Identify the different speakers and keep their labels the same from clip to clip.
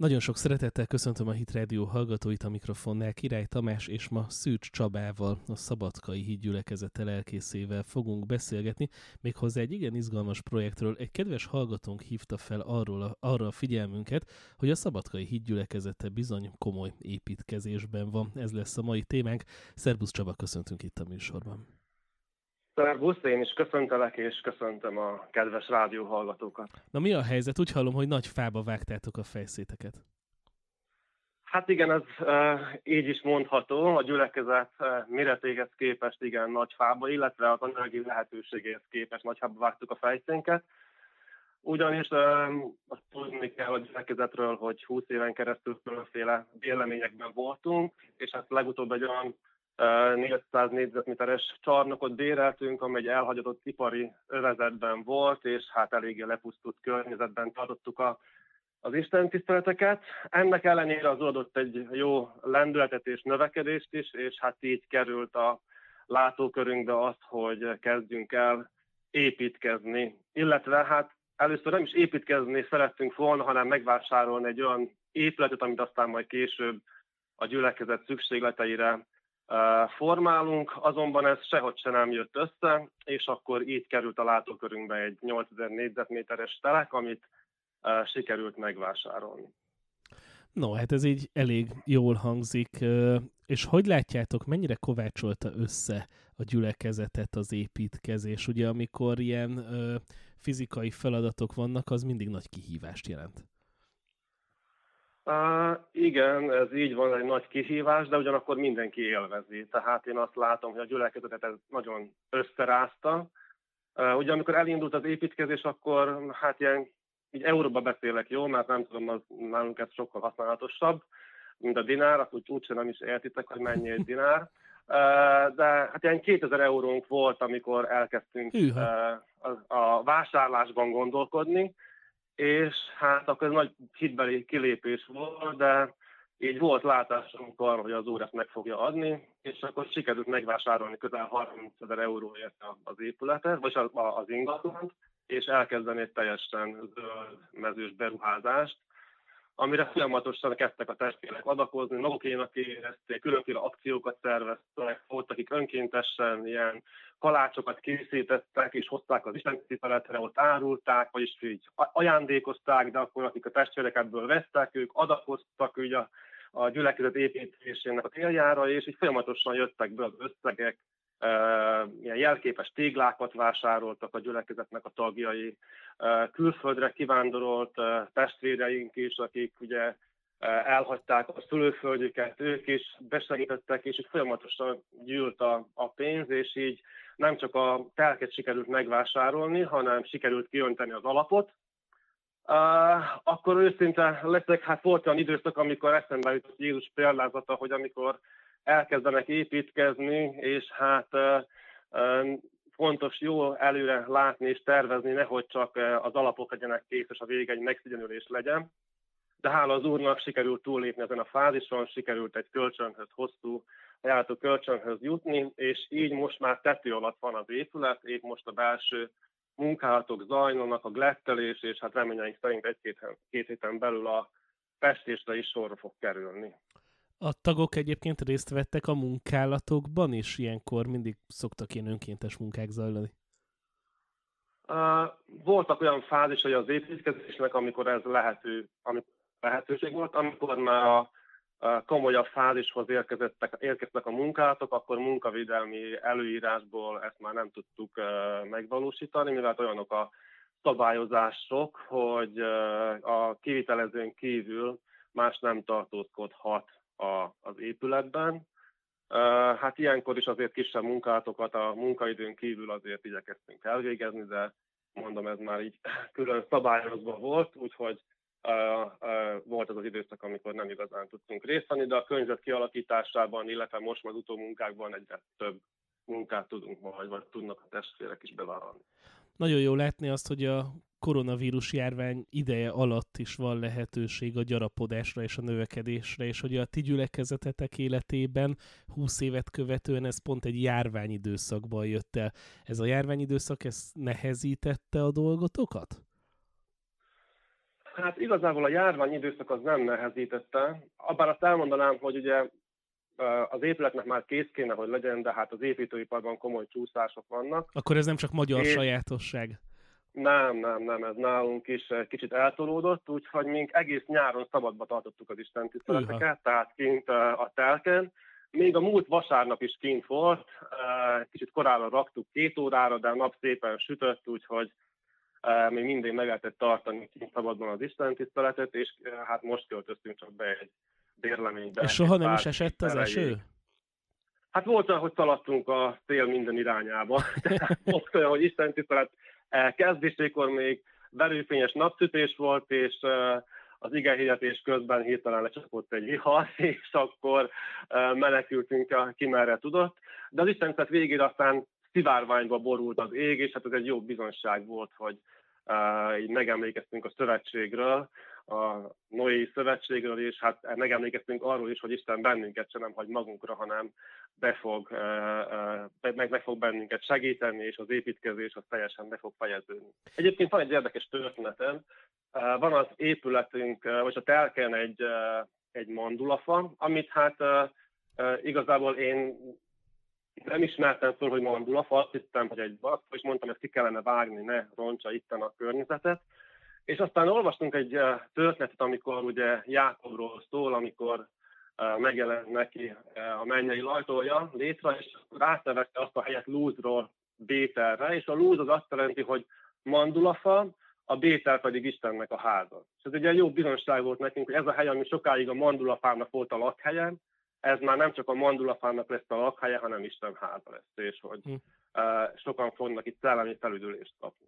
Speaker 1: Nagyon sok szeretettel köszöntöm a Hit Radio hallgatóit a mikrofonnál. Király Tamás és ma Szűcs Csabával, a Szabadkai Hídgyülekezete lelkészével fogunk beszélgetni, méghozzá egy igen izgalmas projektről. Egy kedves hallgatónk hívta fel arról a, arra a figyelmünket, hogy a Szabadkai Hídgyülekezete bizony komoly építkezésben van. Ez lesz a mai témánk. Szerbusz Csaba, köszöntünk itt a műsorban.
Speaker 2: Szerbusz, én is köszöntelek, és köszöntöm a kedves rádióhallgatókat.
Speaker 1: Na mi a helyzet? Úgy hallom, hogy nagy fába vágtátok a fejszéteket.
Speaker 2: Hát igen, ez e, így is mondható. A gyülekezet e, méretéhez képest igen nagy fába, illetve az anyagi lehetőségéhez képest nagy fába vágtuk a fejszénket. Ugyanis e, azt tudni kell a gyülekezetről, hogy 20 éven keresztül különféle véleményekben voltunk, és hát legutóbb egy olyan 400 négyzetméteres csarnokot béreltünk, amely egy elhagyatott ipari övezetben volt, és hát eléggé lepusztult környezetben tartottuk a, az Isten tiszteleteket. Ennek ellenére az adott egy jó lendületet és növekedést is, és hát így került a látókörünkbe az, hogy kezdjünk el építkezni. Illetve hát először nem is építkezni szerettünk volna, hanem megvásárolni egy olyan épületet, amit aztán majd később a gyülekezet szükségleteire formálunk, azonban ez sehogy se nem jött össze, és akkor így került a látókörünkbe egy 8000 négyzetméteres telek, amit sikerült megvásárolni.
Speaker 1: No, hát ez így elég jól hangzik. És hogy látjátok, mennyire kovácsolta össze a gyülekezetet az építkezés? Ugye amikor ilyen fizikai feladatok vannak, az mindig nagy kihívást jelent.
Speaker 2: Uh, igen, ez így van, egy nagy kihívás, de ugyanakkor mindenki élvezi. Tehát én azt látom, hogy a gyülekezetet ez nagyon összerázta. Ugye amikor elindult az építkezés, akkor hát ilyen, így euróba beszélek, jó, mert nem tudom, az nálunk ez sokkal használatosabb, mint a dinár, akkor úgyse nem is értitek, hogy mennyi egy dinár. De hát ilyen 2000 eurónk volt, amikor elkezdtünk uh, a, a vásárlásban gondolkodni, és hát akkor ez nagy hitbeli kilépés volt, de így volt látásunk arra, hogy az úr ezt meg fogja adni, és akkor sikerült megvásárolni közel 30 ezer euróért az épületet, vagy az ingatlant, és elkezdeni egy teljesen zöld mezős beruházást, amire folyamatosan kezdtek a testvérek adakozni, magukénak érezték, különféle akciókat szerveztek, voltak, akik önkéntesen ilyen kalácsokat készítettek, és hozták az Isten tiszteletre, ott árulták, vagyis így ajándékozták, de akkor akik a testvérek ebből vesztek, ők adakoztak ugye a, a gyülekezet építésének a céljára, és így folyamatosan jöttek be az összegek, ilyen jelképes téglákat vásároltak a gyülekezetnek a tagjai, külföldre kivándorolt testvéreink is, akik ugye elhagyták a szülőföldjüket, ők is besegítettek, és így folyamatosan gyűlt a, a pénz, és így nem csak a telket sikerült megvásárolni, hanem sikerült kiönteni az alapot. Uh, akkor őszinte leszek, hát volt olyan időszak, amikor eszembe jutott Jézus példázata, hogy amikor elkezdenek építkezni, és hát fontos jó előre látni és tervezni, nehogy csak az alapok legyenek kész, és a vége egy megszigyenülés legyen. De hála az úrnak sikerült túllépni ezen a fázison, sikerült egy kölcsönhöz, hosszú ajánlható kölcsönhöz jutni, és így most már tető alatt van az épület, épp most a belső munkálatok zajlanak, a glettelés, és hát reményeink szerint egy-két két héten belül a festésre is sorra fog kerülni.
Speaker 1: A tagok egyébként részt vettek a munkálatokban, és ilyenkor mindig szoktak ilyen önkéntes munkák zajlani?
Speaker 2: Uh, voltak olyan fázisai az építkezésnek, amikor ez lehető, amikor lehetőség volt, amikor már a, komolyabb fázishoz érkeztek, érkeztek a munkálatok, akkor munkavédelmi előírásból ezt már nem tudtuk megvalósítani, mivel olyanok a szabályozások, hogy a kivitelezőn kívül más nem tartózkodhat a, az épületben. Hát ilyenkor is azért kisebb munkálatokat a munkaidőn kívül azért igyekeztünk elvégezni, de mondom, ez már így külön szabályozva volt, úgyhogy volt az az időszak, amikor nem igazán tudtunk részt venni, de a környezet kialakításában, illetve most már utómunkákban egyre több munkát tudunk majd, vagy tudnak a testvérek is bevállalni.
Speaker 1: Nagyon jó látni azt, hogy a koronavírus járvány ideje alatt is van lehetőség a gyarapodásra és a növekedésre, és hogy a ti gyülekezetetek életében 20 évet követően ez pont egy járványidőszakban jött el. Ez a járványidőszak, ez nehezítette a dolgotokat?
Speaker 2: Hát igazából a járvány időszak az nem nehezítette. Abban azt elmondanám, hogy ugye az épületnek már kész kéne, hogy legyen, de hát az építőiparban komoly csúszások vannak.
Speaker 1: Akkor ez nem csak magyar és sajátosság?
Speaker 2: Nem, nem, nem, ez nálunk is kicsit eltolódott, úgyhogy mink egész nyáron szabadba tartottuk az Isten tiszteleteket, tehát kint a telken. Még a múlt vasárnap is kint volt, kicsit korábban raktuk két órára, de a nap szépen sütött, úgyhogy még mindig meg lehetett tartani kint szabadban az Isten tiszteletet, és hát most költöztünk csak be egy bérleménybe.
Speaker 1: És soha nem is esett az eső?
Speaker 2: Hát volt olyan, hogy szaladtunk a tél minden irányába. volt olyan, hogy Isten tisztelet kezdésékor még verőfényes napsütés volt, és az igehirdetés közben hirtelen lecsapott egy vihar, és akkor menekültünk ki merre tudott. De az Isten tehát végére aztán szivárványba borult az ég, és hát ez egy jó bizonság volt, hogy így megemlékeztünk a szövetségről, a Noé szövetségről, és hát megemlékeztünk arról is, hogy Isten bennünket sem nem hagy magunkra, hanem be fog, meg, meg fog bennünket segíteni, és az építkezés az teljesen be fog fejeződni. Egyébként van egy érdekes történetem. Van az épületünk, vagy a telken egy, egy mandulafa, amit hát igazából én nem ismertem föl, hogy mandulafa, azt hittem, hogy egy basz, és mondtam, hogy ki kellene vágni, ne roncsa itten a környezetet. És aztán olvastunk egy történetet, amikor ugye Jákobról szól, amikor megjelent neki a mennyei lajtója létre, és akkor átnevezte azt a helyet Lúzról Bételre, és a Lúz az azt jelenti, hogy mandulafa, a Bétel pedig Istennek a háza. És ez egy jó bizonság volt nekünk, hogy ez a hely, ami sokáig a mandulafának volt a lakhelye, ez már nem csak a mandulafának lesz a lakhelye, hanem Isten háza lesz, és hogy hm. sokan fognak itt szellemi felüdülést kapni.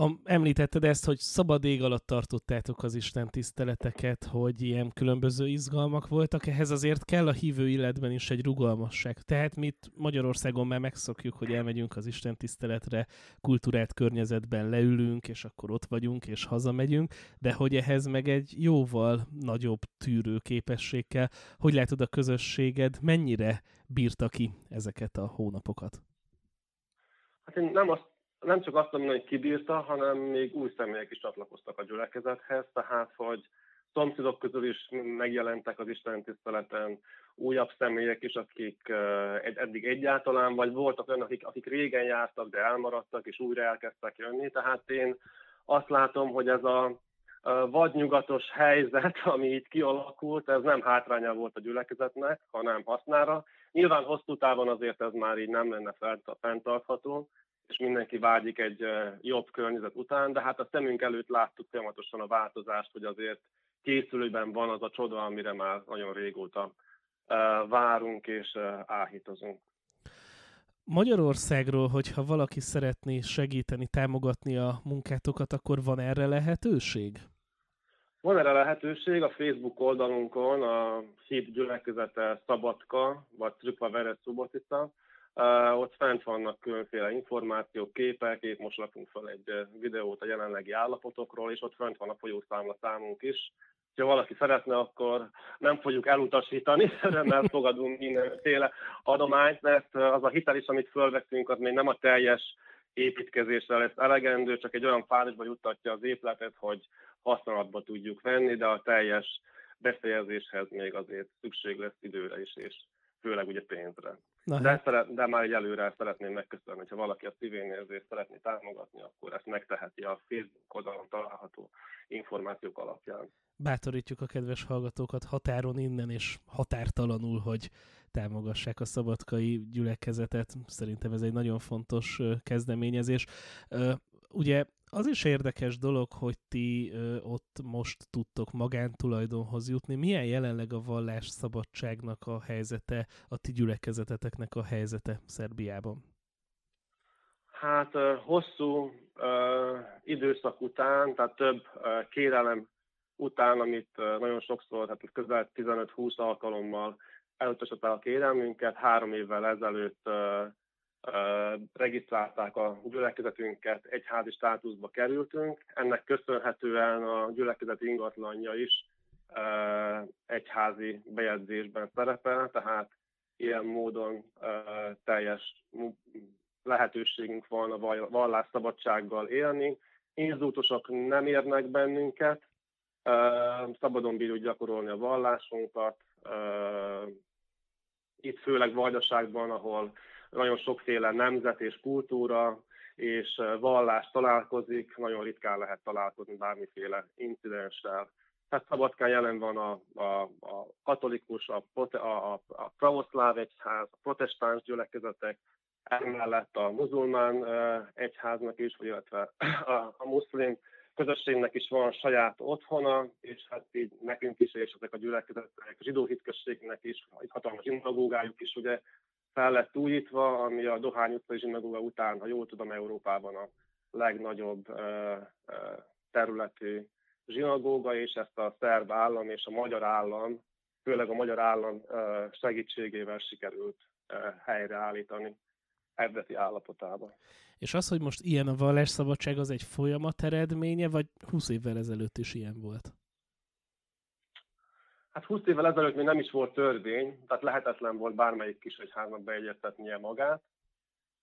Speaker 1: A, említetted ezt, hogy szabad ég alatt tartottátok az Isten tiszteleteket, hogy ilyen különböző izgalmak voltak, ehhez azért kell a hívő illetben is egy rugalmasság. Tehát mi Magyarországon már megszokjuk, hogy elmegyünk az Isten tiszteletre, kultúrát környezetben leülünk, és akkor ott vagyunk, és hazamegyünk, de hogy ehhez meg egy jóval nagyobb tűrő képesség kell. Hogy látod a közösséged, mennyire bírta ki ezeket a hónapokat?
Speaker 2: Hát én nem azt nem csak azt mondom, hogy kibírta, hanem még új személyek is csatlakoztak a gyülekezethez, tehát hogy szomszédok közül is megjelentek az Isten tiszteleten, újabb személyek is, akik eddig egyáltalán, vagy voltak olyanok, akik, akik régen jártak, de elmaradtak, és újra elkezdtek jönni. Tehát én azt látom, hogy ez a vadnyugatos helyzet, ami itt kialakult, ez nem hátránya volt a gyülekezetnek, hanem hasznára. Nyilván hosszú távon azért ez már így nem lenne fenntartható, és mindenki vágyik egy jobb környezet után, de hát a szemünk előtt láttuk folyamatosan a változást, hogy azért készülőben van az a csoda, amire már nagyon régóta várunk és áhítozunk.
Speaker 1: Magyarországról, hogyha valaki szeretné segíteni, támogatni a munkátokat, akkor van erre lehetőség?
Speaker 2: Van erre lehetőség a Facebook oldalunkon, a Híd gyülekezete Szabadka, vagy Trükva Vere Szubotica, ott fent vannak különféle információk, képek, épp most lakunk fel egy videót a jelenlegi állapotokról, és ott fent van a folyószámla számunk is. Ha valaki szeretne, akkor nem fogjuk elutasítani, mert fogadunk mindenféle adományt, mert az a hitel is, amit fölveszünk, az még nem a teljes építkezésre lesz elegendő, csak egy olyan fázisba juttatja az épületet, hogy használatba tudjuk venni, de a teljes befejezéshez még azért szükség lesz időre is, és főleg ugye pénzre. Na, de, hát. szeret, de már egy előre szeretném megköszönni, hogyha valaki a szívén érzést szeretné támogatni, akkor ezt megteheti a Facebook oldalon található információk alapján.
Speaker 1: Bátorítjuk a kedves hallgatókat határon innen és határtalanul, hogy támogassák a szabadkai gyülekezetet. Szerintem ez egy nagyon fontos kezdeményezés. Ugye az is érdekes dolog, hogy ti ö, ott most tudtok magántulajdonhoz jutni. Milyen jelenleg a vallás szabadságnak a helyzete, a ti gyülekezeteteknek a helyzete Szerbiában?
Speaker 2: Hát ö, hosszú ö, időszak után, tehát több ö, kérelem után, amit ö, nagyon sokszor, hát közel 15-20 alkalommal elutasították a kérelmünket, három évvel ezelőtt ö, regisztrálták a gyülekezetünket, egyházi státuszba kerültünk. Ennek köszönhetően a gyülekezet ingatlanja is egyházi bejegyzésben szerepel, tehát ilyen módon teljes lehetőségünk van a vallásszabadsággal élni. inzultusok nem érnek bennünket, szabadon bírjuk gyakorolni a vallásunkat, itt főleg Vajdaságban, ahol nagyon sokféle nemzet és kultúra és vallás találkozik, nagyon ritkán lehet találkozni bármiféle incidenssel. Tehát Szabadkán jelen van a, a, a katolikus, a, a, a pravoszláv egyház, a protestáns gyülekezetek, emellett a muzulmán egyháznak is, illetve a, a muszlim közösségnek is van saját otthona, és hát így nekünk is, és ezek a gyülekezetek, a zsidó hitközségnek is, egy hatalmas zsinagógájuk is ugye fel lett újítva, ami a Dohány utcai zsinagóga után, ha jól tudom, Európában a legnagyobb területű zsinagóga, és ezt a szerb állam és a magyar állam, főleg a magyar állam segítségével sikerült helyreállítani eredeti állapotában.
Speaker 1: És az, hogy most ilyen a vallásszabadság, az egy folyamat eredménye, vagy 20 évvel ezelőtt is ilyen volt?
Speaker 2: Hát 20 évvel ezelőtt még nem is volt törvény, tehát lehetetlen volt bármelyik kisegyháznak beegyeztetnie magát,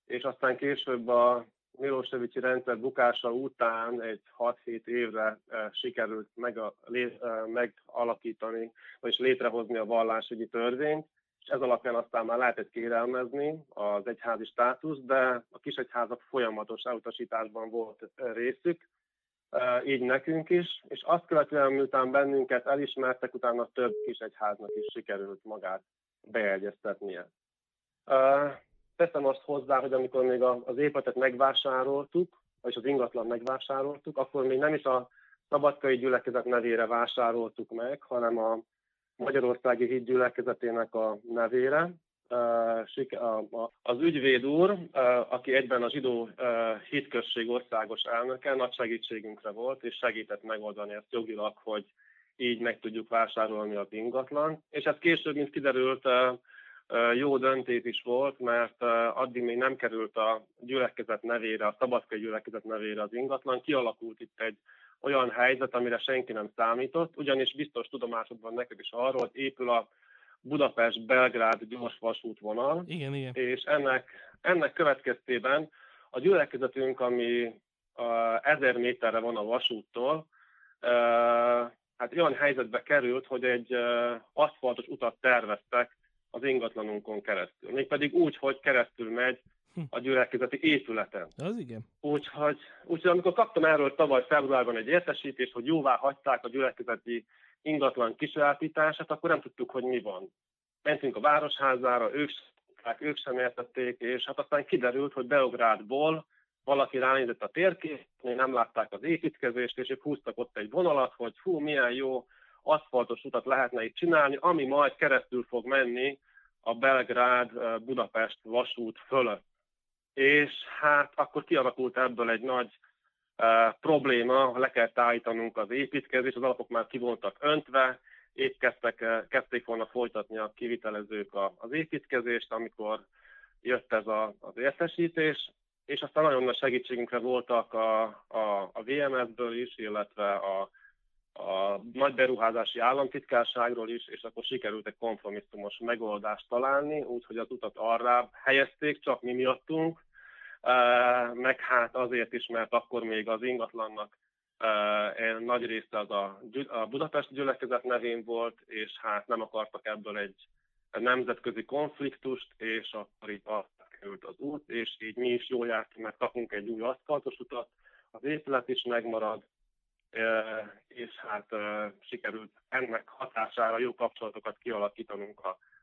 Speaker 2: és aztán később a Milosevici rendszer bukása után egy 6-7 évre e, sikerült meg a, lé, e, megalakítani, vagyis létrehozni a vallásügyi törvényt, és ez alapján aztán már lehetett kérelmezni az egyházi státusz, de a kisegyházak folyamatos elutasításban volt részük, így nekünk is, és azt követően, miután bennünket elismertek, utána több kisegyháznak is sikerült magát beegyeztetnie. Teszem azt hozzá, hogy amikor még az épületet megvásároltuk, vagy az ingatlan megvásároltuk, akkor még nem is a Szabadkai gyülekezet nevére vásároltuk meg, hanem a Magyarországi Híd gyülekezetének a nevére. Az ügyvéd úr, aki egyben a zsidó hitközség országos elnöke, nagy segítségünkre volt, és segített megoldani ezt jogilag, hogy így meg tudjuk vásárolni az ingatlan. És ez később, mint kiderült, jó döntés is volt, mert addig még nem került a gyülekezet nevére, a szabadkai gyülekezet nevére az ingatlan. Kialakult itt egy olyan helyzet, amire senki nem számított, ugyanis biztos tudomásod van neked is arról, hogy épül a Budapest-Belgrád gyors vasútvonal,
Speaker 1: igen, igen.
Speaker 2: és ennek, ennek következtében a gyülekezetünk, ami a ezer méterre van a vasúttól, hát olyan helyzetbe került, hogy egy aszfaltos utat terveztek az ingatlanunkon keresztül. Mégpedig úgy, hogy keresztül megy. A gyülekezeti épületen.
Speaker 1: Az igen.
Speaker 2: Úgyhogy, úgyhogy amikor kaptam erről tavaly februárban egy értesítést, hogy jóvá hagyták a gyülekezeti ingatlan kisajátítását, akkor nem tudtuk, hogy mi van. Mentünk a városházára, ők, ők sem értették, és hát aztán kiderült, hogy Beográdból valaki ránézett a térképnél, nem látták az építkezést, és ők húztak ott egy vonalat, hogy fú, milyen jó aszfaltos utat lehetne itt csinálni, ami majd keresztül fog menni a Belgrád-Budapest vasút fölött. És hát akkor kialakult ebből egy nagy uh, probléma, le kell állítanunk az építkezést, az alapok már ki voltak öntve, épp kezdtek, kezdték volna folytatni a kivitelezők a, az építkezést, amikor jött ez a, az értesítés, és aztán nagyon nagy segítségünkre voltak a, a, a VMS-ből is, illetve a a nagy beruházási államtitkárságról is, és akkor sikerült egy kompromisszumos megoldást találni, úgyhogy az utat arra helyezték, csak mi miattunk, meg hát azért is, mert akkor még az ingatlannak nagy része az a, a Budapest gyülekezet nevén volt, és hát nem akartak ebből egy nemzetközi konfliktust, és akkor így került az út, és így mi is jól jártunk, mert kapunk egy új aszfaltos utat, az épület is megmarad, és hát sikerült ennek hatására jó kapcsolatokat kialakítanunk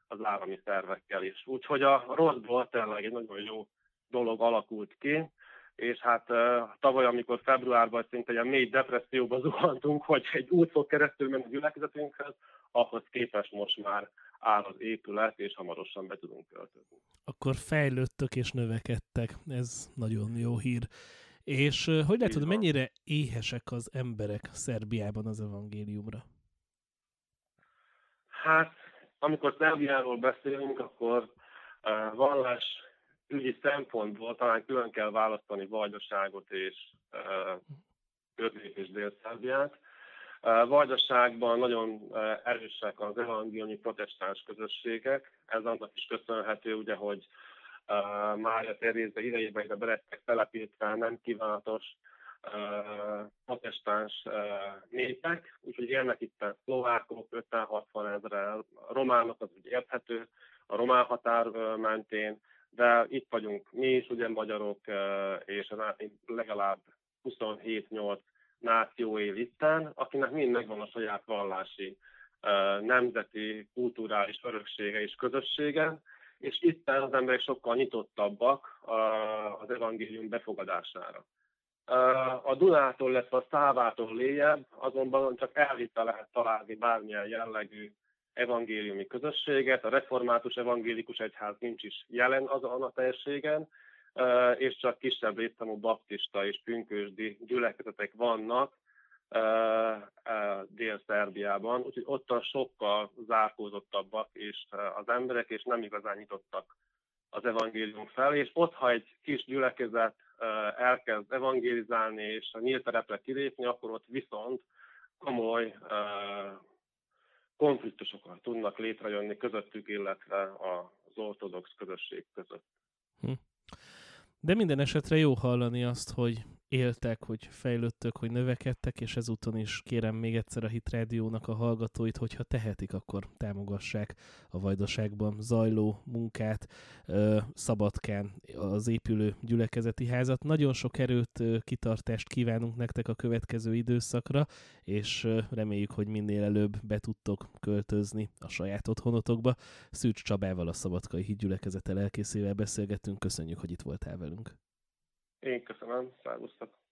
Speaker 2: az állami szervekkel is. Úgyhogy a rosszból tényleg egy nagyon jó dolog alakult ki, és hát tavaly, amikor februárban szinte egy mély depresszióba zuhantunk, hogy egy út fog keresztül menni a gyülekezetünkhez, ahhoz képest most már áll az épület, és hamarosan be tudunk költözni.
Speaker 1: Akkor fejlődtök és növekedtek, ez nagyon jó hír. És hogy látod, mennyire éhesek az emberek Szerbiában az evangéliumra?
Speaker 2: Hát, amikor Szerbiáról beszélünk, akkor uh, vallás ügyi szempontból talán külön kell választani Vajdaságot és Közép- és Dél-Szerbiát. Vajdaságban nagyon erősek az evangéliumi protestáns közösségek. Ez annak is köszönhető, ugye, hogy Mária Terézbe idejében ide belettek telepítve nem kívánatos protestáns népek, úgyhogy élnek itt szlovákok 50-60 ezeren, a románok az úgy érthető, a román határ mentén, de itt vagyunk mi is, ugye magyarok, és legalább 27-8 náció él itten, akinek mind megvan a saját vallási, nemzeti, kulturális öröksége és közössége, és itt az emberek sokkal nyitottabbak az evangélium befogadására. A Dunától, lesz a Szávától léjebb, azonban csak elvitte lehet találni bármilyen jellegű evangéliumi közösséget. A református evangélikus egyház nincs is jelen azon a térségen, és csak kisebb létszámú baptista és pünkösdi gyülekezetek vannak Dél-Szerbiában, úgyhogy ottan sokkal zárkózottabbak is az emberek, és nem igazán nyitottak az evangélium felé, és ott, ha egy kis gyülekezet elkezd evangélizálni és a nyílt terepre kilépni, akkor ott viszont komoly konfliktusokat tudnak létrejönni közöttük, illetve az ortodox közösség között. Hm.
Speaker 1: De minden esetre jó hallani azt, hogy éltek, hogy fejlődtök, hogy növekedtek, és ezúton is kérem még egyszer a Hit Rádiónak a hallgatóit, hogyha tehetik, akkor támogassák a vajdaságban zajló munkát, Szabadkán az épülő gyülekezeti házat. Nagyon sok erőt, kitartást kívánunk nektek a következő időszakra, és reméljük, hogy minél előbb be tudtok költözni a saját otthonotokba. Szűcs Csabával, a Szabadkai Hídgyülekezete lelkészével beszélgettünk. Köszönjük, hogy itt voltál velünk.
Speaker 2: Én köszönöm, szervusztok!